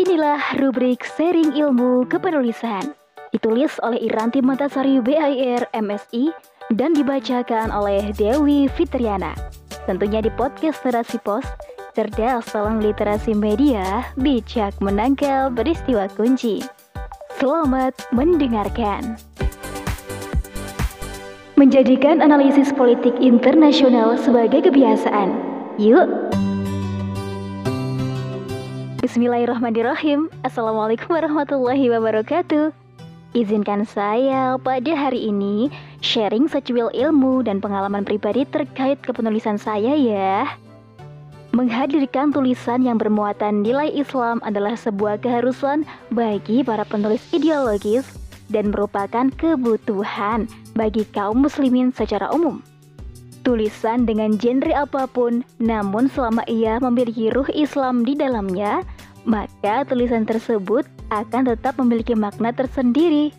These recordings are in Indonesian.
Inilah rubrik sharing ilmu kepenulisan. Ditulis oleh Iranti Mantasari BIR MSI dan dibacakan oleh Dewi Fitriana. Tentunya di podcast Narasi Pos, cerdas dalam literasi media, bijak menangkal peristiwa kunci. Selamat mendengarkan. Menjadikan analisis politik internasional sebagai kebiasaan. Yuk! Bismillahirrahmanirrahim. Assalamualaikum warahmatullahi wabarakatuh. Izinkan saya pada hari ini sharing secuil ilmu dan pengalaman pribadi terkait kepenulisan saya ya. Menghadirkan tulisan yang bermuatan nilai Islam adalah sebuah keharusan bagi para penulis ideologis dan merupakan kebutuhan bagi kaum muslimin secara umum. Tulisan dengan genre apa pun, namun selama ia memiliki ruh Islam di dalamnya, maka tulisan tersebut akan tetap memiliki makna tersendiri.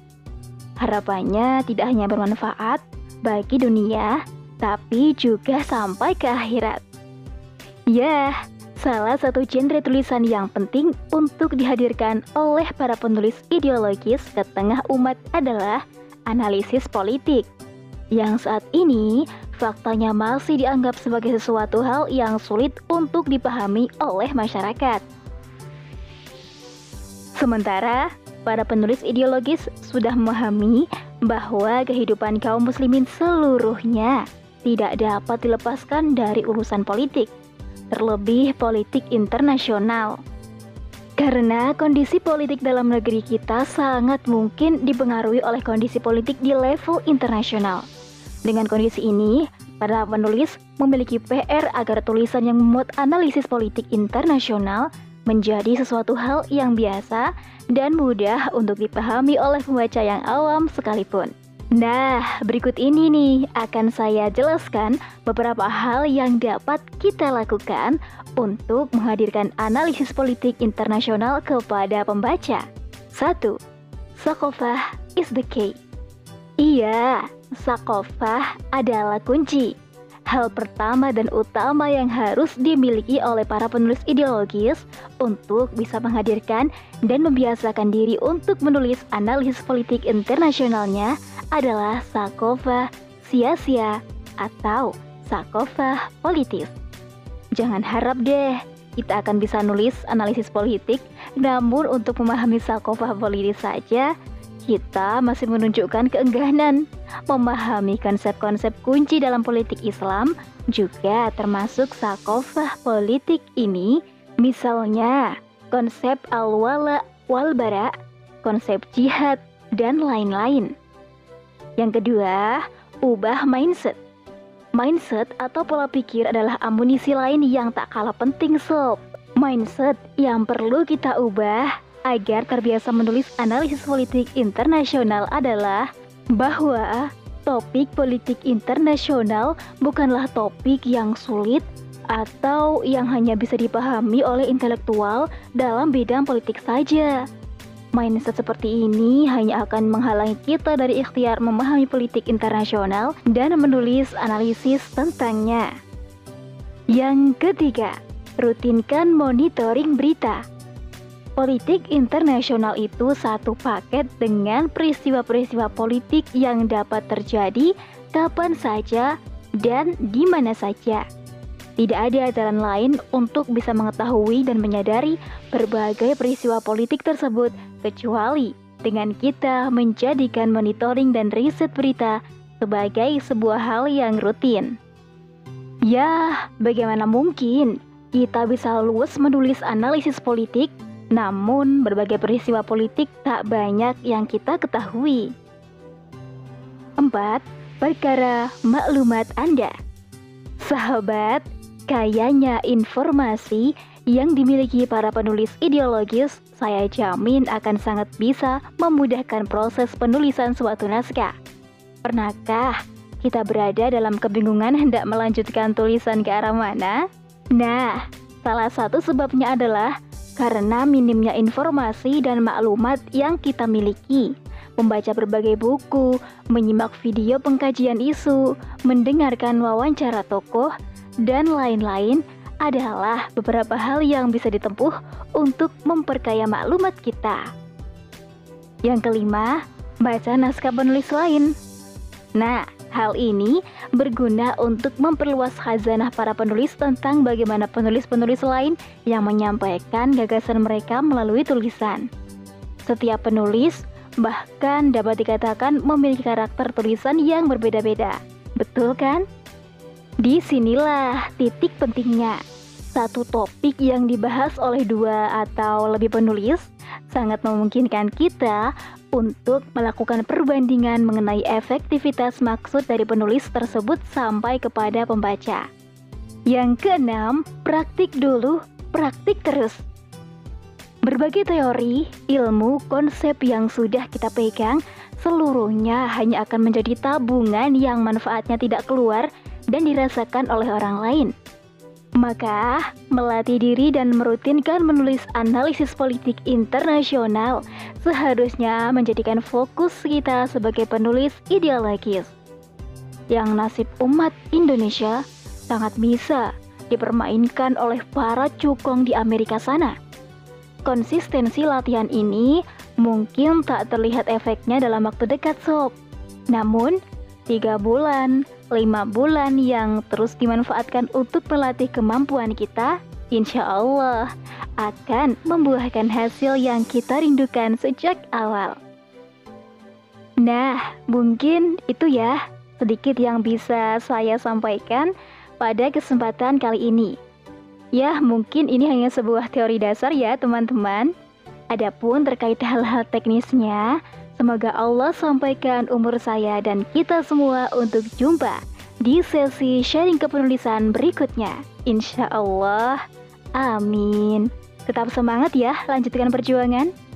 Harapannya tidak hanya bermanfaat bagi dunia, tapi juga sampai ke akhirat. Ya, salah satu genre tulisan yang penting untuk dihadirkan oleh para penulis ideologis ke tengah umat adalah analisis politik. Yang saat ini faktanya masih dianggap sebagai sesuatu hal yang sulit untuk dipahami oleh masyarakat. Sementara para penulis ideologis sudah memahami bahwa kehidupan kaum muslimin seluruhnya tidak dapat dilepaskan dari urusan politik terlebih politik internasional. Karena kondisi politik dalam negeri kita sangat mungkin dipengaruhi oleh kondisi politik di level internasional. Dengan kondisi ini, para penulis memiliki PR agar tulisan yang memuat analisis politik internasional menjadi sesuatu hal yang biasa dan mudah untuk dipahami oleh pembaca yang awam sekalipun. Nah, berikut ini nih akan saya jelaskan beberapa hal yang dapat kita lakukan untuk menghadirkan analisis politik internasional kepada pembaca. 1. Sakofah is the key. Iya, sakofah adalah kunci. Hal pertama dan utama yang harus dimiliki oleh para penulis ideologis untuk bisa menghadirkan dan membiasakan diri untuk menulis analisis politik internasionalnya adalah sakofa sia-sia atau sakofa politis. Jangan harap deh kita akan bisa nulis analisis politik, namun untuk memahami sakofa politis saja, kita masih menunjukkan keengganan memahami konsep-konsep kunci dalam politik Islam juga termasuk sakofah politik ini misalnya konsep al-wala wal-bara, konsep jihad, dan lain-lain. Yang kedua, ubah mindset. Mindset atau pola pikir adalah amunisi lain yang tak kalah penting sob. Mindset yang perlu kita ubah agar terbiasa menulis analisis politik internasional adalah bahwa topik politik internasional bukanlah topik yang sulit atau yang hanya bisa dipahami oleh intelektual dalam bidang politik saja. Mindset seperti ini hanya akan menghalangi kita dari ikhtiar memahami politik internasional dan menulis analisis tentangnya. Yang ketiga, rutinkan monitoring berita. Politik internasional itu satu paket dengan peristiwa-peristiwa politik yang dapat terjadi kapan saja dan di mana saja. Tidak ada jalan lain untuk bisa mengetahui dan menyadari berbagai peristiwa politik tersebut kecuali dengan kita menjadikan monitoring dan riset berita sebagai sebuah hal yang rutin. Ya, bagaimana mungkin kita bisa luwes menulis analisis politik, namun berbagai peristiwa politik tak banyak yang kita ketahui. 4. Perkara maklumat Anda Sahabat, Kayanya informasi yang dimiliki para penulis ideologis, saya jamin akan sangat bisa memudahkan proses penulisan suatu naskah. Pernahkah kita berada dalam kebingungan hendak melanjutkan tulisan ke arah mana? Nah, salah satu sebabnya adalah karena minimnya informasi dan maklumat yang kita miliki. Membaca berbagai buku, menyimak video pengkajian isu, mendengarkan wawancara tokoh, dan lain-lain adalah beberapa hal yang bisa ditempuh untuk memperkaya maklumat kita. Yang kelima, baca naskah penulis lain. Nah, hal ini berguna untuk memperluas khazanah para penulis tentang bagaimana penulis-penulis lain yang menyampaikan gagasan mereka melalui tulisan. Setiap penulis bahkan dapat dikatakan memiliki karakter tulisan yang berbeda-beda. Betul kan? Di sinilah titik pentingnya. Satu topik yang dibahas oleh dua atau lebih penulis sangat memungkinkan kita untuk melakukan perbandingan mengenai efektivitas maksud dari penulis tersebut sampai kepada pembaca. Yang keenam, praktik dulu, praktik terus. Berbagai teori, ilmu, konsep yang sudah kita pegang seluruhnya hanya akan menjadi tabungan yang manfaatnya tidak keluar dan dirasakan oleh orang lain. Maka, melatih diri dan merutinkan menulis analisis politik internasional seharusnya menjadikan fokus kita sebagai penulis ideologis. Yang nasib umat Indonesia sangat bisa dipermainkan oleh para cukong di Amerika sana. Konsistensi latihan ini mungkin tak terlihat efeknya dalam waktu dekat sob. Namun, tiga bulan, lima bulan yang terus dimanfaatkan untuk melatih kemampuan kita, insya Allah akan membuahkan hasil yang kita rindukan sejak awal. Nah, mungkin itu ya sedikit yang bisa saya sampaikan pada kesempatan kali ini. Ya, mungkin ini hanya sebuah teori dasar ya, teman-teman. Adapun terkait hal-hal teknisnya, Semoga Allah sampaikan umur saya dan kita semua untuk jumpa di sesi sharing kepenulisan berikutnya. Insya Allah, amin. Tetap semangat ya, lanjutkan perjuangan.